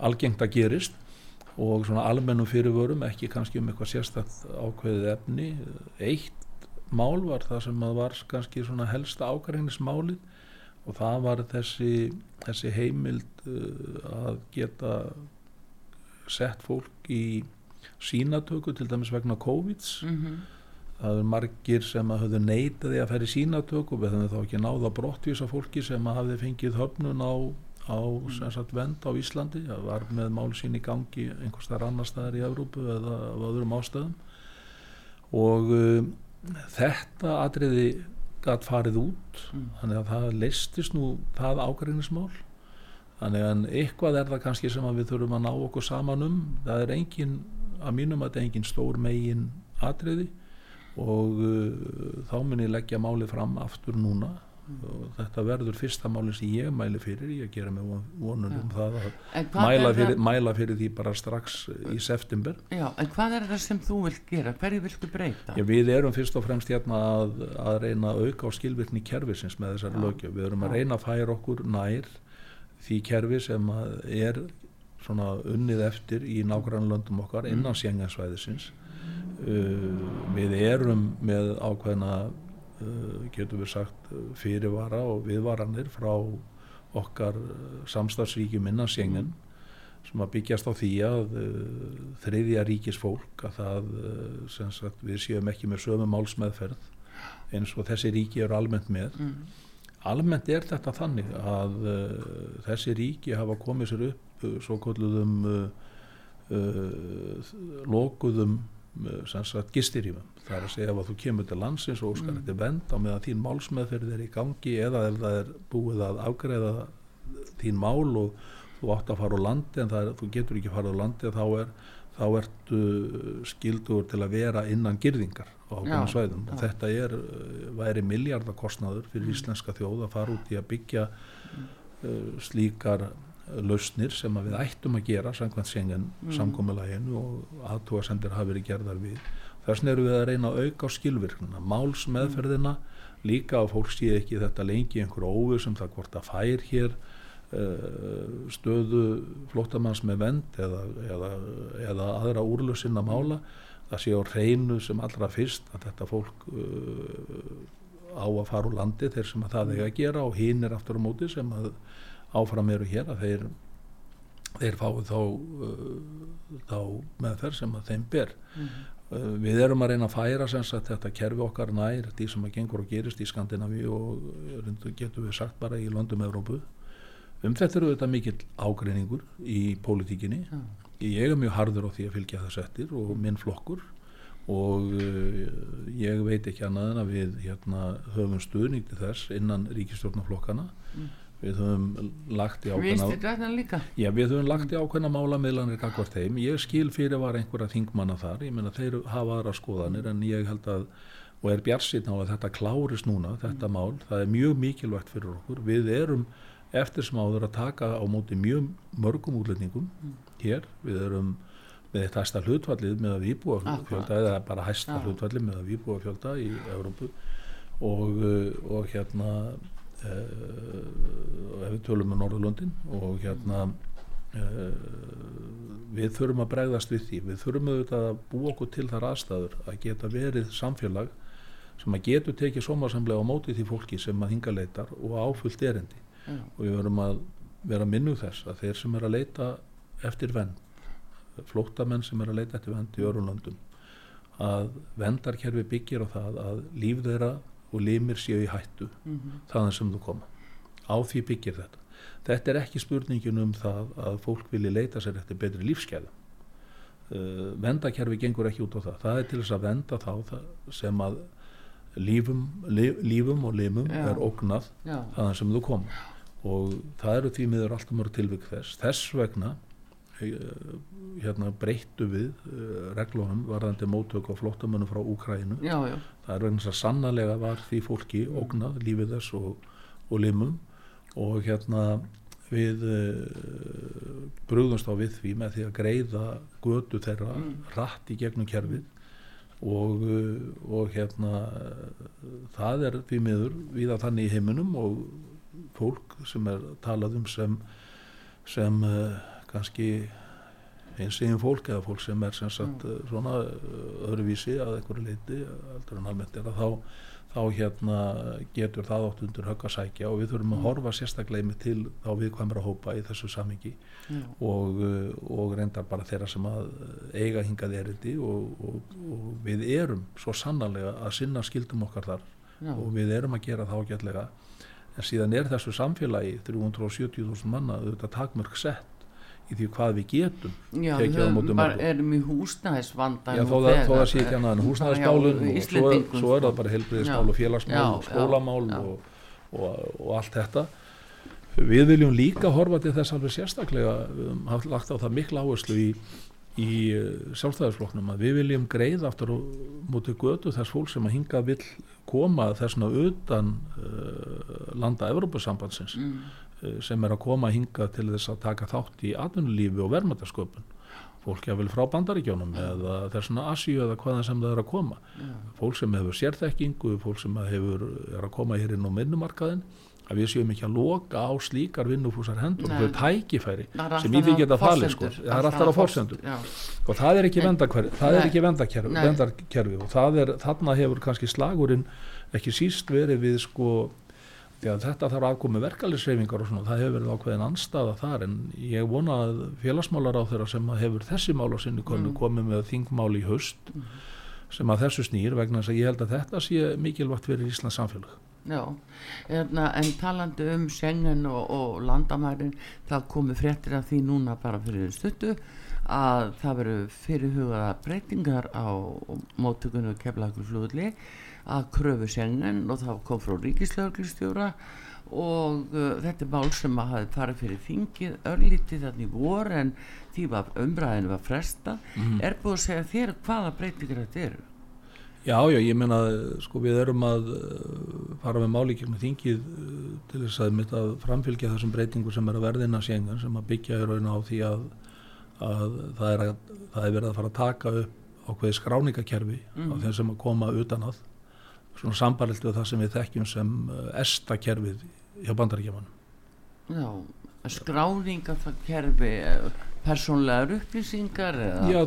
algengt að gerist. Og svona almennum fyrirvörum ekki kannski um eitthvað sérstætt ákveðið efni. Eitt mál var það sem að var kannski svona helsta ákvæðinismálið og það var þessi, þessi heimild uh, að geta sett fólk í sínatöku til dæmis vegna COVID mm -hmm. það er margir sem að höfðu neytaði að ferja sínatöku við höfum þá ekki náða brottvísa fólki sem að hafði fengið höfnun á, á mm. sagt, vend á Íslandi það var með málsín í gangi einhvers þar annar staðar í Európu eða á öðrum ástöðum og um, þetta atriði gætt farið út mm. þannig að það leistist nú það ágrænismál þannig að eitthvað er það kannski sem við þurfum að ná okkur saman um það er engin að mínum að þetta er engin stór megin atriði og uh, þá mun ég leggja málið fram aftur núna. Og þetta verður fyrsta máli sem ég mæli fyrir, ég gera mig vonun um það að mæla fyrir, það... mæla fyrir því bara strax í september. Já, en hvað er það sem þú vilt gera? Hverju viltu breyta? Já, við erum fyrst og fremst hérna að, að reyna að auka á skilvirkni kervisins með þessari lögju, við erum að reyna að færa okkur nær því kervi sem er svona unnið eftir í nágrannlöndum okkar innan mm. sjengansvæðisins uh, við erum með ákveðna uh, getur við sagt fyrirvara og viðvaranir frá okkar uh, samstagsríkjum innan sjengen sem að byggjast á því að þriðja ríkis fólk að það sagt, við séum ekki með sömu málsmeðferð eins og þessi ríki eru almennt með mm. Almennt er þetta þannig að uh, þessi ríki hafa komið sér upp svo kolluðum lokuðum gistirýmum það er að segja að þú kemur til landsins og óskar þetta mm. vend á meðan þín málsmeðferð er í gangi eða ef það er búið að afgreða þín mál og þú átt að fara á landi en er, þú getur ekki að fara á landi þá, er, þá ertu skildur til að vera innan girðingar á ákveðna svæðum. Og þetta er, væri miljardakostnaður fyrir mm. íslenska þjóð að fara út í að byggja uh, slíkar lausnir sem við ættum að gera samkvæmt sengen mm. samkomiðlæginu og aðtúasendir hafi verið gerðar við. Þess vegna eru við að reyna að auka á skilvirknina máls meðferðina líka að fólk sé ekki þetta lengi einhverju óvið sem það hvort að fær hér uh, stöðu flótamanns með vend eða, eða, eða aðra úrlössin að mála það sé á reynu sem allra fyrst að þetta fólk uh, á að fara úr landi þeir sem að það eiga að gera og hinn er aftur á móti sem að áfram eru hér að þeir þeir fái þá, uh, þá meðferð sem að þeim ber mm -hmm. uh, við erum að reyna að færa sagt, þetta kerfi okkar nær því sem að gengur og gerist í Skandinavíu og uh, getur við sagt bara í Londum Evrópu um þetta eru þetta mikill ágreiningur í pólitíkinni mm. Ég er mjög hardur á því að fylgja þess eftir og minn flokkur og uh, ég veit ekki annað en að við hérna, höfum stuðning til þess innan ríkistjórnaflokkana mm. Við höfum lagt í ákveðna já, við höfum lagt í ákveðna málamiðlanir kakvart þeim, ég skil fyrir var einhverja þingmanna þar, ég menna þeir hafa aðra skoðanir en ég held að og er bjarsinn á að þetta klárist núna þetta mm. mál, það er mjög mikilvægt fyrir okkur. Við erum eftir sem áður að taka á móti mjög mörgum útlendingum mm. hér, við erum með þetta hæsta hlutfallið með að við búa fjölda eða bara hæsta hlutfallið með að við búa fjölda í Európu og, og hérna uh, ef við tölum með Norðurlundin og hérna uh, við þurfum að bregðast við því. Við þurfum auðvitað að búa okkur til þar aðstæður að geta verið samfélag sem að getur tekið somarsamlega á móti því fólki sem að hinga leitar og áfullt erindi mm. og við verum að vera minnu þess að þeir sem er að leita eftir venn flóttamenn sem er að leita eftir venn í örunlandum að vendarkerfi byggir á það að líf þeirra og limir séu í hættu mm -hmm. þaðan sem þú koma á því byggir þetta þetta er ekki spurningin um það að fólk vilji leita sér eftir betri lífskeiða uh, vendakerfi gengur ekki út á það það er til þess að venda þá sem að lífum, lif, lífum og limum Já. er ógnað Já. þaðan sem þú koma og það eru því miður alltaf mörg tilvík þess. Þess vegna Eh, hérna breyttu við uh, reglunum varðandi mótök og flottamönu frá Úkrænu það er vegna þess að sannlega var því fólki ógnað lífið þess og, og limum. Og hérna við uh, brúðumst á við því með því að greiða götu þeirra mm. rætt í gegnum kerfið. Og, og hérna það er því miður við að þannig í heiminum og fólk sem er talað um sem sem kannski eins eginn fólk eða fólk sem er sem sagt mm. svona eh, öðruvísi að einhverju leiti aldrei en almennt er að þá, þá hérna getur það átt undir höggasækja og við þurfum að mm. horfa sérstaklega til þá viðkvæmra hópa í þessu samingi mm. og, eh, og reyndar bara þeirra sem að eiga hingað erindi og, og, og við erum svo sannarlega að sinna skildum okkar þar Já. og við erum að gera það ágætlega en síðan er þessu samfélagi 370.000 manna auðvitað takmörg sett í því hvað við getum Já, við erum í húsnæðisvanda Já, þó það, sé ekki annað en húsnæðismálun og svo, svo er það bara helbriðismál og félagsmál og skólamál og, og, og allt þetta. Við viljum líka horfa til þess alveg sérstaklega við höfum lagt á það mikla áherslu í, í uh, sjálfstæðisfloknum að við viljum greið aftur mútið götu þess fólk sem að hinga vil koma þessna utan uh, landa Evrópusambandsins mm. uh, sem er að koma hinga til þess að taka þátt í atvinnulífi og vermaðarsköpun fólk jáfnvel frá bandaríkjónum eða þessuna Asíu eða hvaðan sem það er að koma ja. fólk sem hefur sérþekkingu fólk sem hefur, er að koma hér inn á minnumarkaðin að við séum ekki að loka á slíkar vinnufúsar hendur. Og þau tækifæri sem í því geta falið sko. það er alltaf á fórsendur og það er ekki er ekki vendakerfi og er, þarna hefur kannski slagurinn ekki síst verið við sko að þetta þarf aðkomi verkalisreifingar og svona, það hefur verið ákveðin anstaða þar. En ég vona að félagsmálar á þeirra sem hefur þessi mál á sinni konu mm. komið með þingmál í haust mm. sem að þessu snýr vegna þess að ég held að þetta sé mikilvægt fyrir Íslands samfélag Já, hérna, en talandi um Schengen og, og landamærin það komi fréttir af því núna bara fyrir stuttu að það veru fyrirhugaða breytingar á móttökunu keflagur flúðli að kröfu sengen og það kom frá ríkislauglistjóra og uh, þetta er mál sem að hafi farið fyrir þingið örlítið þannig voru en því var umræðinu var fresta mm. er búið að segja þér hvaða breytingar þetta eru? Já, já, ég menna sko við erum að uh, fara með máli kemur þingið uh, til þess að mitt að framfylgja þessum breytingu sem er að verðina sengen sem að byggja í raun á því að, að það er, að, það er verið að fara að taka upp ákveði skráningakerfi mm. á þeim sem að koma utan að svona sambarilt við það sem við þekkjum sem esta eh, kerfið hjá bandaríkjamanum Já, skráningakerfi eh, persónlegar upplýsingar eða? Já,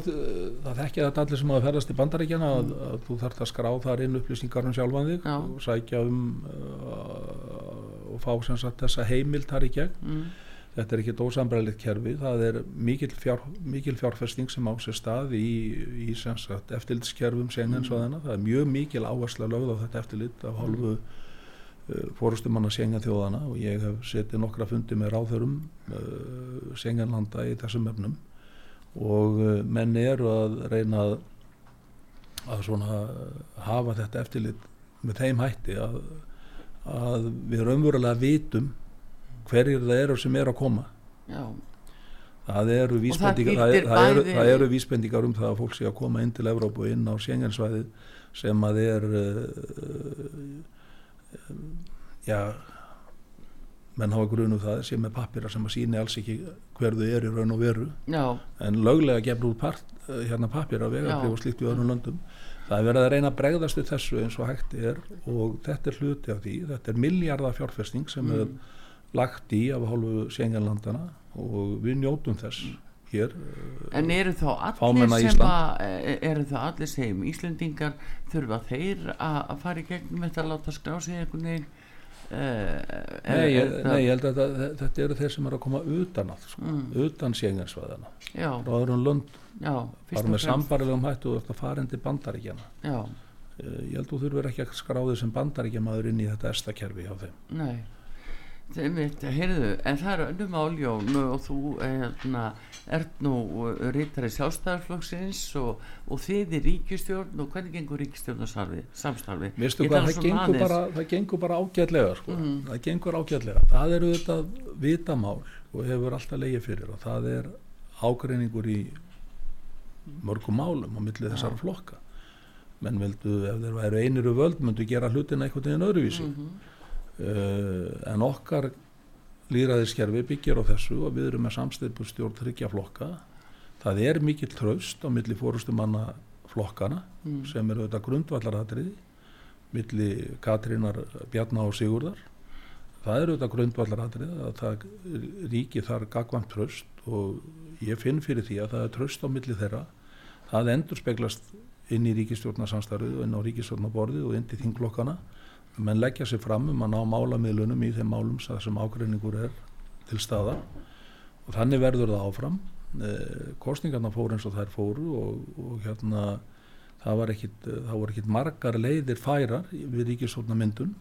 það þekkja þetta allir sem hafa ferðast í bandaríkjana mm. að, að þú þarfst að skrá þar inn upplýsingar um sjálfan þig Já. og sækja um uh, og fá sem sagt þessa heimild þar í gegn mm þetta er ekki dósambræðilegt kerfi það er mikil, fjár, mikil fjárfesting sem á sér stað í, í eftirlitskerfum senjansvæðina mm. það er mjög mikil áhersla lögð á þetta eftirlit af hálfu mm. Uh, fórustumanna senjathjóðana og ég hef setið nokkra fundi með ráðhörum uh, senjanlanda í þessum efnum og uh, menn eru að reyna að, að svona hafa þetta eftirlit með þeim hætti að, að við raunverulega vitum hverjir það eru sem er að koma Já. það eru vísbendingar það, það, það, eru, það eru vísbendingar um það að fólk sé að koma inn til Evrópu inn á Sjengensvæði sem að er uh, já menn hafa grunu það sem er pappira sem að síni alls ekki hverðu er í raun og veru. Já. en löglega gefur út part, uh, hérna pappira og slíkt í öðrum löndum. Það er verið að reyna að bregðast við þessu eins og hægt er og þetta er hluti af því. Þetta er miljardar fjárfesting sem mm. er lagt í af hálfu Sjenganlandana og við njótum þess hér. En eru þá allir sem að e, eru þá allir sem Íslendingar þurfa þeir að fara í gegnum þetta að láta skrá sig einhvern veginn? Uh, nei, ég, nei, ég held að þetta, þetta eru þeir sem eru að koma utan að sko, mm. utan sjengansvæðana frá öðrum lönd bara með sambarilegum hættu og farin til bandaríkjana uh, ég held að þú þurfur ekki að skráði sem bandaríkjamaður inn í þetta estakerfi á þeim. Nei. Heyrðu, en það eru önnum áljón og þú erna, ert nú reytari sjálfstæðarflokksins og, og þið er ríkistjórn og hvernig gengur ríkistjórn og samstarfi? Hvað, það, gengur bara, það gengur bara ágætlega sko. mm. það gengur ágætlega það eru þetta vitamál og hefur alltaf leiði fyrir og það er ágreiningur í mörgum málum á millið ja. þessara flokka menn vildu, ef þeir væru einiru völd myndu gera hlutina einhvern veginn öðruvísi mm -hmm Uh, en okkar líðræðiskerfi byggjar á þessu og við erum með samstipur stjórn þryggja flokka. Það er mikill tröst á milli fórustumanna flokkana mm. sem eru þetta grundvallaratriði milli Katrínar Bjarná og Sigurðar. Það eru þetta grundvallaratriði að það ríki þar gagvant tröst og ég finn fyrir því að það er tröst á milli þeirra. Það endur speglast inn í ríkistjórnarsamstarfið og inn á ríkistjórnaborðið og inn til þinglokkana menn leggja sér fram um að ná málamiðlunum í þeim málum sem ágreiningur er til staða og þannig verður það áfram. Eh, kostningarna fóru eins og þær fóru og, og hérna það var ekkit, það voru ekkit margar leiðir færar við ríkisóna myndun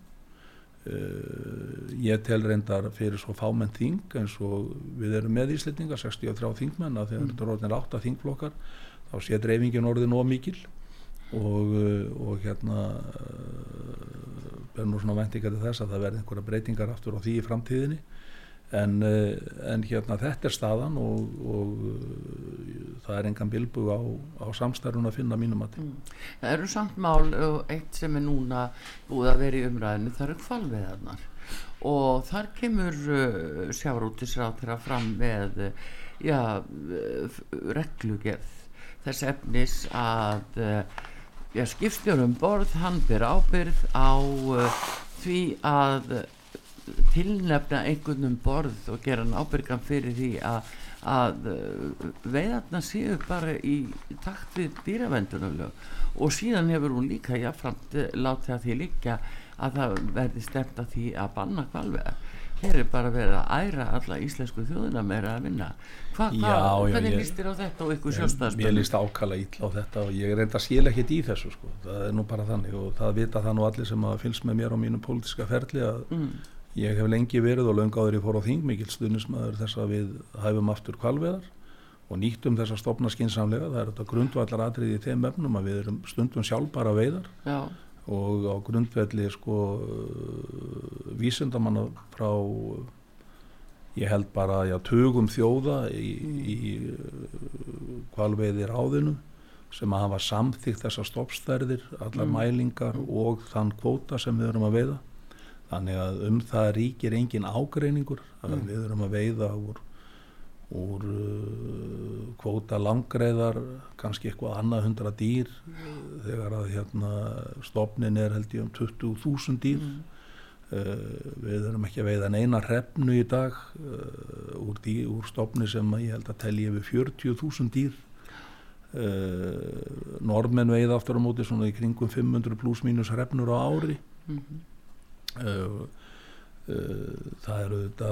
eh, ég tel reyndar fyrir svo fámenn þing eins og við erum með íslendingar 63 þingmenn að þegar þetta mm. er orðin 8 þingflokkar þá sé dreifingin orðin ómikil og, eh, og hérna er nú svona vendingar til þess að það verði einhverja breytingar aftur á því í framtíðinni. En, eh, en hérna þetta er staðan og, og það er engan bilbug á, á samstærun að finna mínum að mm. Það eru samt mál og eitt sem er núna búið að vera í umræðinu það eru kvalveðarnar og þar kemur uh, sjárótisráð þeirra fram með uh, já, uh, reglugerð þess efnis að uh, já, skipstjórum borð hann ber ábyrð á uh, því að tilnefna einhvern um borð og gera hann ábyrgan fyrir því að að uh, veiðarna séu bara í takt við dýravendunulegu og síðan hefur hún líka jáfnframt látið að því líka að það verði stemt að því að banna kvalveðar þeir eru bara verið að æra alla íslensku þjóðina meira að vinna Hva, já, já, hvernig líst þér á þetta og ykkur sjálfstæðspennu? Mér líst ákala ítla á þetta og ég er reynda að skilja ekkit í þessu sko. það er nú bara þannig og það vita það nú allir sem að fylgst með mér á mínu pólitiska ferli að mm. ég hef lengi verið og löngáður ég fór á þing mikil stundismæður þess að við hæfum aftur kvalveðar og nýttum þess að stopna skinsamlega það er þetta grundvallar atriði í þeim efnum að við erum stundum sjálfbara veiðar já og á grundvelli sko vísendamanna frá ég held bara já, tögum þjóða í, í kvalveiði ráðinu sem að hafa samþýgt þessar stoppstærðir, allar mm. mælingar mm. og þann kvóta sem við erum að veiða þannig að um það ríkir engin ágreiningur að mm. við erum að veiða úr úr uh, kvóta langreiðar kannski eitthvað annað hundra dýr þegar að hérna stopnin er held ég um 20.000 dýr mm. uh, við erum ekki að veiða neina hrefnu í dag uh, úr, dý, úr stopni sem ég held að telja yfir 40.000 dýr uh, normenn veiða aftur á móti svona í kringum 500 pluss mínus hrefnur á ári mm -hmm. það eru þetta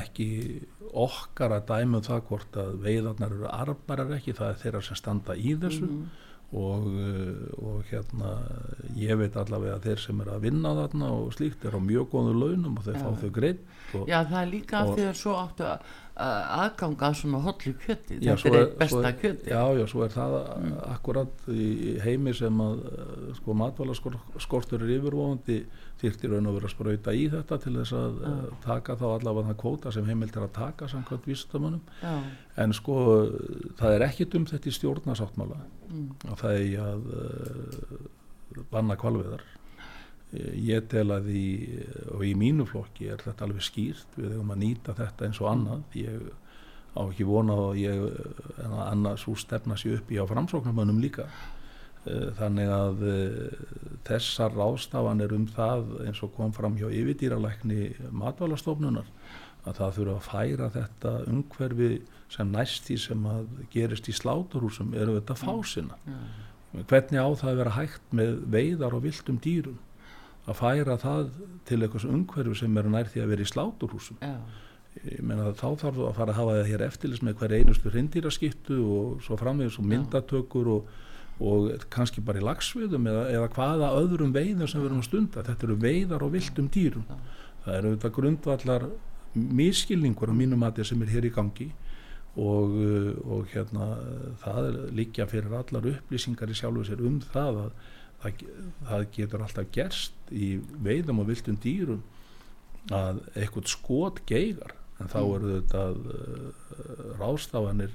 ekki okkar að dæmu um það hvort að veiðarnar eru arbarar ekki, það er þeirra sem standa í þessu mm og, uh, og hérna ég veit allavega að þeir sem er að vinna þarna og slíkt er á mjög góðu launum og þeir ja. fá þau greitt Já það er líka að þeir svo áttu að aðganga svona hollu kjöti já, þetta er, er besta er, kjöti Já, já, svo er það mm. akkurat í heimi sem að sko matvælaskortur er yfirvofandi þýrtir raun og verið að spröyta í þetta til þess að ja. taka þá allavega það kvóta sem heimilt er að taka samkvæmt vísitamunum ja. en sko það er ekkit um þetta í stjórnasáttmála mm. og það er að uh, banna kvalviðar ég tel að í, og í mínu flokki er þetta alveg skýrt við hefum að nýta þetta eins og annað ég á ekki vona og ég en að annað svo stefna sér upp í á framsóknarmönnum líka eh, þannig að eh, þessar ráðstafanir um það eins og kom fram hjá yfirdýralækni matvælastofnunar að það þurfa að færa þetta umhverfi sem næst því sem að gerist í sláturhúsum eru þetta fásina mm. hvernig á það að vera hægt með veiðar og viltum dýrum að færa það til einhvers umhverfu sem er nær því að vera í sláturhúsum Já. ég menna að þá þarf að fara að hafa það hér eftirlis með hver einustu hrindýraskiptu og svo framvegis og myndatökur og, og kannski bara í lagsviðum eða, eða hvaða öðrum veiðar sem við erum að stunda. Þetta eru veiðar og viltum dýrum. Það eru þetta grundvallar miskilningur á mínum mati sem er hér í gangi og, og hérna það er líka fyrir allar upplýsingar í sjálfu sér um það að það, það getur alltaf gerst í veiðum og viltum dýrum að eitthvað skot geigar. En þá mm. eru þetta uh, rástafanir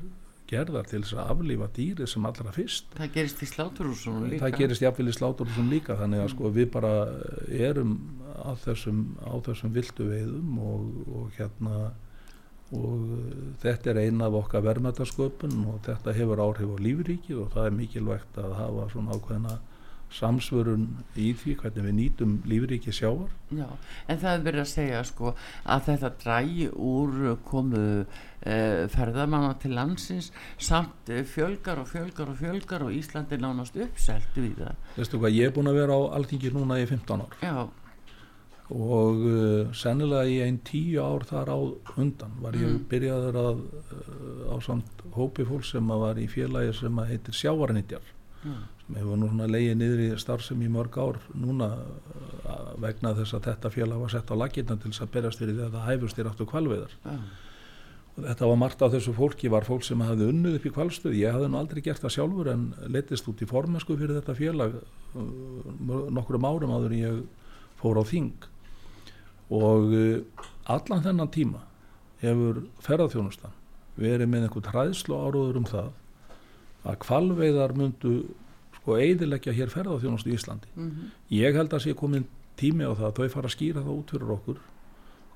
gerðar til þess að aflífa dýri sem allra fyrst það gerist í sláturhúsunum líka það gerist jáfnvel í sláturhúsunum líka þannig að mm. sko við bara erum á þessum, á þessum vildu veiðum og, og hérna og þetta er eina af okkar verðmættasköpun og þetta hefur áhrif á lífríkið og það er mikilvægt að hafa svona ákveðna samsvörun í því hvernig við nýtum lífriki sjávar. Já, en það er verið að segja sko að þetta drægi úr komu eh, ferðamanna til landsins. Samt eh, fjölgar og fjölgar og fjölgar og Íslandi nánast uppselt við það. Veistu hvað, ég er búin að vera á alltingi núna í 15 ár. Já. Og uh, sennilega í einn tíu ár þar á undan var ég mm. byrjaður að uh, á samt hópi fólk sem var í félagi sem heitir sjávarnitjar mm sem hefur nú svona leiðið niður í starfsum í mörg ár núna uh, vegna þess að þetta félag var sett á laginna til þess að berast fyrir því að það hæfust í ráttu kvalveðar ja. og þetta var margt af þessu fólki var fólk sem hafði unnuð upp í kvalstöð ég hafði nú aldrei gert það sjálfur en letist út í formesku fyrir þetta félag uh, nokkrum árum áður ég fór á þing. Og uh, allan þennan tíma hefur ferðarþjónustan verið með einhvern hræðslu áróður um það að kvalveiðar myndu sko eidilegja hér ferðarþjónust í Íslandi. Mm -hmm. Ég held að sé komin tími á það að þau fara að skýra það út fyrir okkur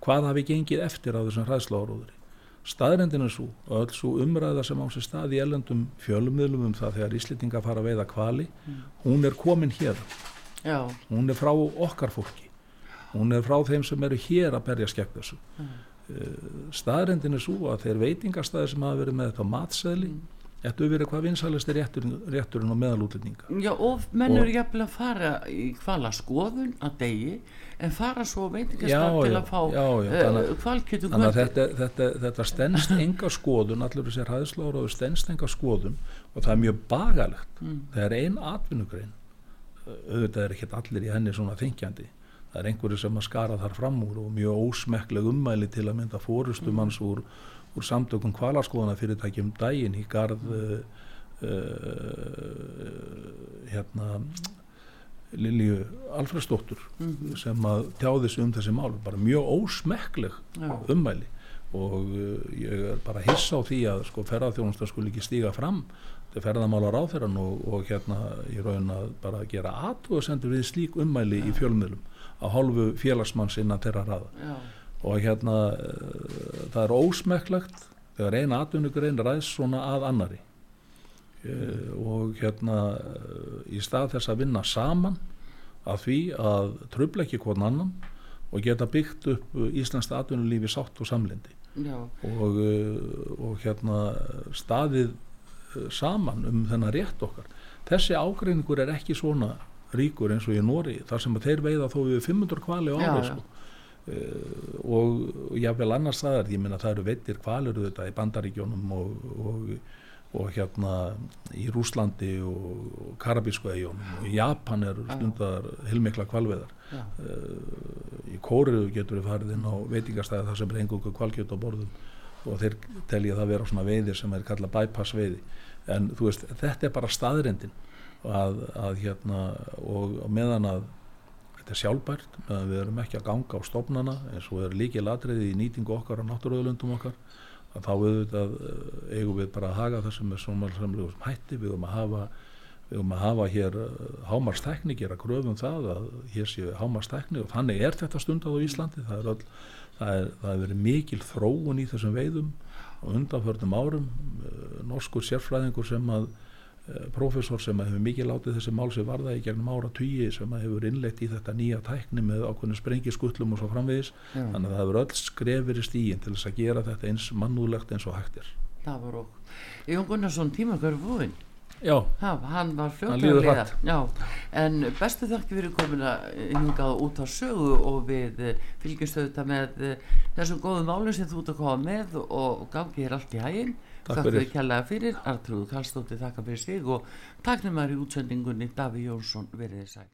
hvað hafi gengið eftir á þessum hræðslu áróðuri. Staðrendin er svo öll svo umræða sem á sér stað í ellendum fjölummiðlum um það þegar Íslitinga fara að veiða kvali, mm. hún er komin hér. Já. Hún er frá okkar fólki. Hún er frá þeim sem eru hér að berja skekk þessu. Mm. Staðrendin er svo að þeir veitingastæðir sem hafa verið með þetta matseðli mm Þetta hefur verið hvað vinsalist er rétturinn, rétturinn og meðalútlendinga. Já og menn eru jafnvel að fara í hvala skoðun að degi en fara svo veitingastaf til að fá kvalkjötu Þannig að þetta, þetta, þetta stennst [laughs] enga skoðun, allir þessir hæðslóður og stennst enga skoðun og það er mjög bagalegt. Mm. Það er einn atvinnugrein, auðvitað er ekki allir í henni svona þengjandi. Það er einhverju sem að skara þar fram úr og mjög ósmekleg ummæli til að mynda fórustumanns mm. Úr samtökum kvalarskoðana fyrirtækjum dægin í garð uh, uh, hérna Lilju Alfredsdóttur mm -hmm. sem að tjáði sig um þessi mál bara mjög ósmekleg Já. ummæli og uh, ég er bara hiss á því að sko ferðarþjónustar skulle ekki stíga fram til ferðarmálar á þeirran og, og hérna í raun að bara gera aðtöðu sendur við slík ummæli Já. í fjölmiðlum á hálfu félagsmanns innan þeirra raða Já og hérna eh, það er ósmekklegt þegar eina atvinnugrein ræðs svona að annari mm. og hérna eh, í stað þess að vinna saman að því að tröfla ekki hvern annan og geta byggt upp Íslands atvinnulífi sátt og samlindi og, og hérna staðið saman um þennan rétt okkar. Þessi ágreiningur er ekki svona ríkur eins og í Nóri þar sem að þeir veiða þó við 500 kvali á árið sko og jáfnveil annars staðar ég minna það eru veitir kvalur þetta í Bandaríkjónum og, og, og hérna í Rúslandi og Karabísku eigunum og í Japan er stundar heilmikla kvalveðar uh, í Kóru getur við farið inn á veitingastæði þar sem er engungu kvalkjöt á borðum og þeir telja það vera svona veiðir sem er kallað bypass veiði en þú veist þetta er bara staðrendin að, að hérna og meðan að þetta er sjálfbært við erum ekki að ganga á stofnana eins og er líkið ladriði í nýtingu okkar á náttúruöðlundum okkar þá auðvitað eh, eigum við bara að haga þessum með svona samlegum hætti við höfum að hafa við höfum að hafa hér eh, hámarstækni, gera gröfum það að hér séu hámarstækni og þannig er þetta stundað á Íslandi. Það er, öll, það er, það er verið mikil þróun í þessum veiðum og undanförnum árum eh, norskur sérfræðingur sem að profesor sem hefur mikið látið þessi mál sem varða í gegnum ára tugi sem hefur innlegt í þetta nýja tækni með ákveðinu sprengiskullum og svo framvegis. Já. þannig að það hefur öll skrefir í stígin til þess að gera þetta eins mannúlegt eins og hægtir Það var okkur Jón Gunnarsson, tíma hverju búinn. Já, ha, hann var fljótlega en bestu þakki fyrir komin að hingað út á sögu og við eh, fylgjumst auðvitað með eh, þessum góðum álum sem þú ert að koma með og gangi þér allt í hæginn Takk fyrir. kjallaða fyrir, Artrúð Kallstóttir þakka fyrir sig og að í útsendingunni. Daví Jónsson verið þess að